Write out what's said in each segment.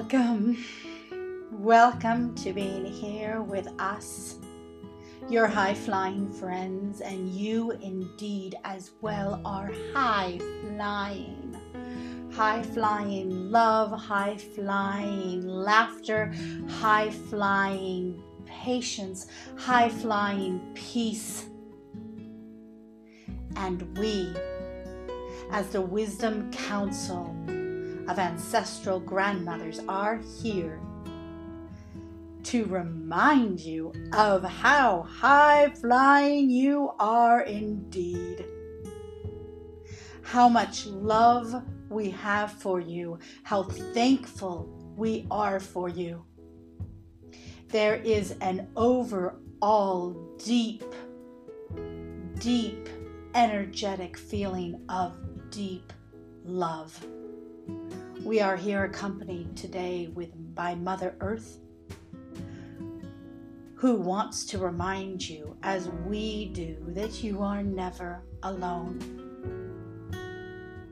Welcome. Welcome to being here with us, your high flying friends, and you indeed as well are high flying. High flying love, high flying laughter, high flying patience, high flying peace. And we, as the Wisdom Council, of ancestral grandmothers are here to remind you of how high flying you are indeed. How much love we have for you, how thankful we are for you. There is an overall deep, deep, energetic feeling of deep love. We are here accompanied today with by Mother Earth, who wants to remind you, as we do, that you are never alone.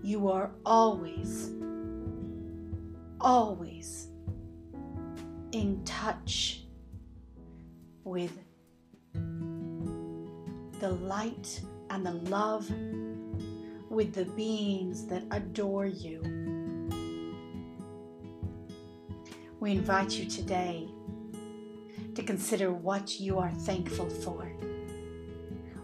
You are always, always in touch with the light and the love, with the beings that adore you we invite you today to consider what you are thankful for.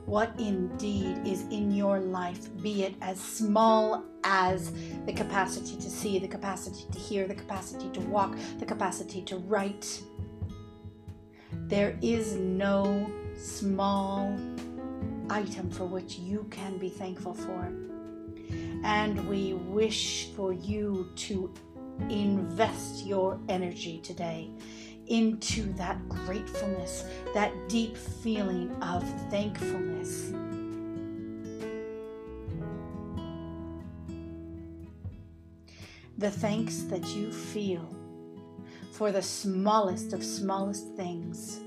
What indeed is in your life, be it as small as the capacity to see, the capacity to hear, the capacity to walk, the capacity to write. There is no small item for which you can be thankful for. And we wish for you to invest your energy today into that gratefulness, that deep feeling of thankfulness. The thanks that you feel for the smallest of smallest things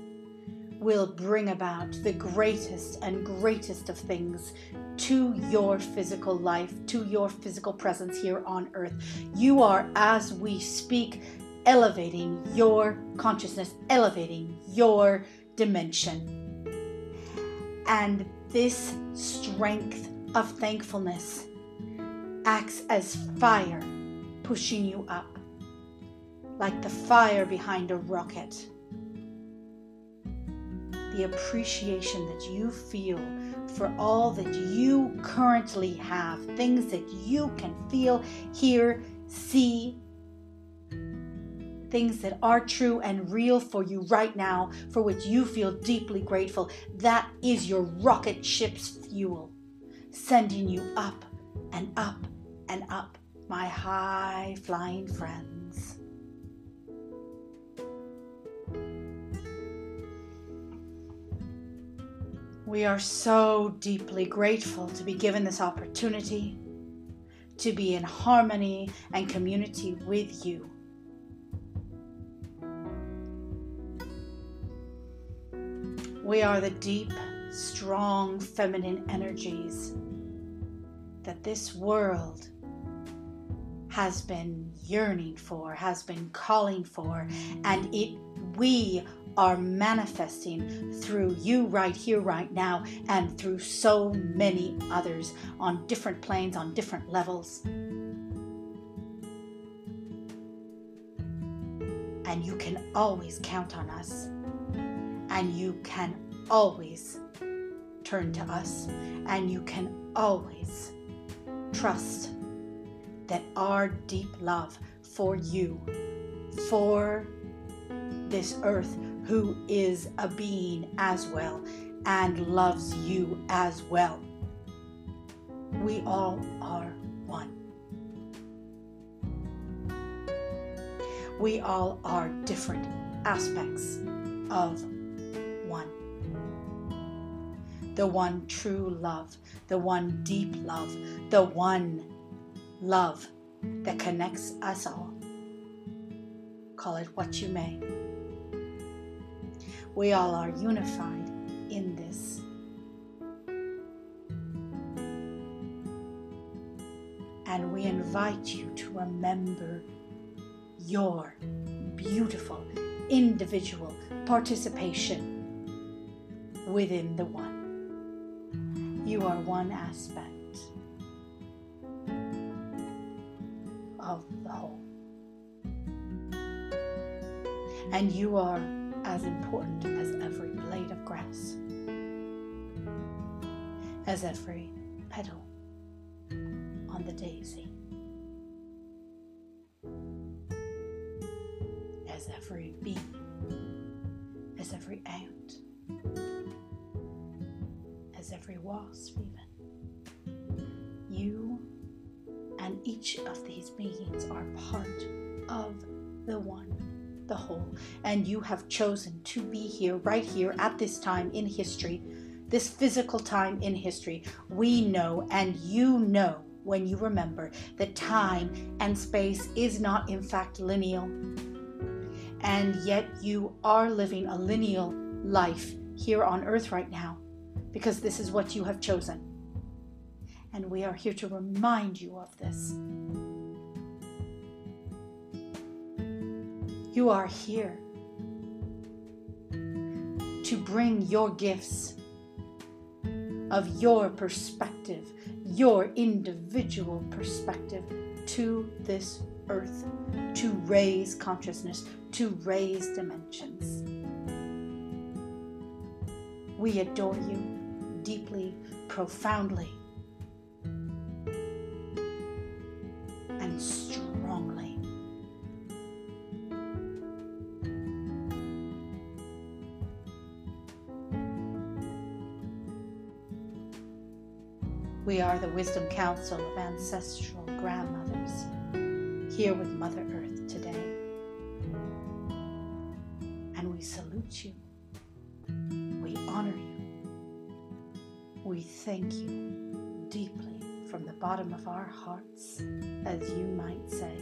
will bring about the greatest and greatest of things to your physical life, to your physical presence here on earth. You are, as we speak, elevating your consciousness, elevating your dimension. And this strength of thankfulness acts as fire pushing you up, like the fire behind a rocket the appreciation that you feel for all that you currently have, things that you can feel, hear, see, things that are true and real for you right now, for which you feel deeply grateful. That is your rocket ship's fuel, sending you up and up and up, my high flying friends. We are so deeply grateful to be given this opportunity to be in harmony and community with you. We are the deep, strong feminine energies that this world has been yearning for, has been calling for, and it we are manifesting through you right here, right now, and through so many others on different planes, on different levels. And you can always count on us, and you can always turn to us, and you can always trust that our deep love for you, for this earth, who is a being as well and loves you as well. We all are one. We all are different aspects of one. The one true love, the one deep love, the one love that connects us all. Call it what you may. We all are unified in this. And we invite you to remember your beautiful individual participation within the one. You are one aspect of the whole. And you are as important as every blade of grass, as every petal on the daisy, as every bee, as every ant, as every wasp, even. You and each of these beings are part of the one, the whole. And you have chosen to be here, right here, at this time in history, this physical time in history. We know, and you know when you remember, that time and space is not, in fact, lineal. And yet you are living a lineal life here on earth right now because this is what you have chosen and we are here to remind you of this. You are here to bring your gifts of your perspective, your individual perspective to this earth, to raise consciousness, to raise dimensions. We adore you deeply, profoundly, We are the Wisdom Council of Ancestral Grandmothers here with Mother Earth today. And we salute you. We honor you. We thank you deeply from the bottom of our hearts, as you might say.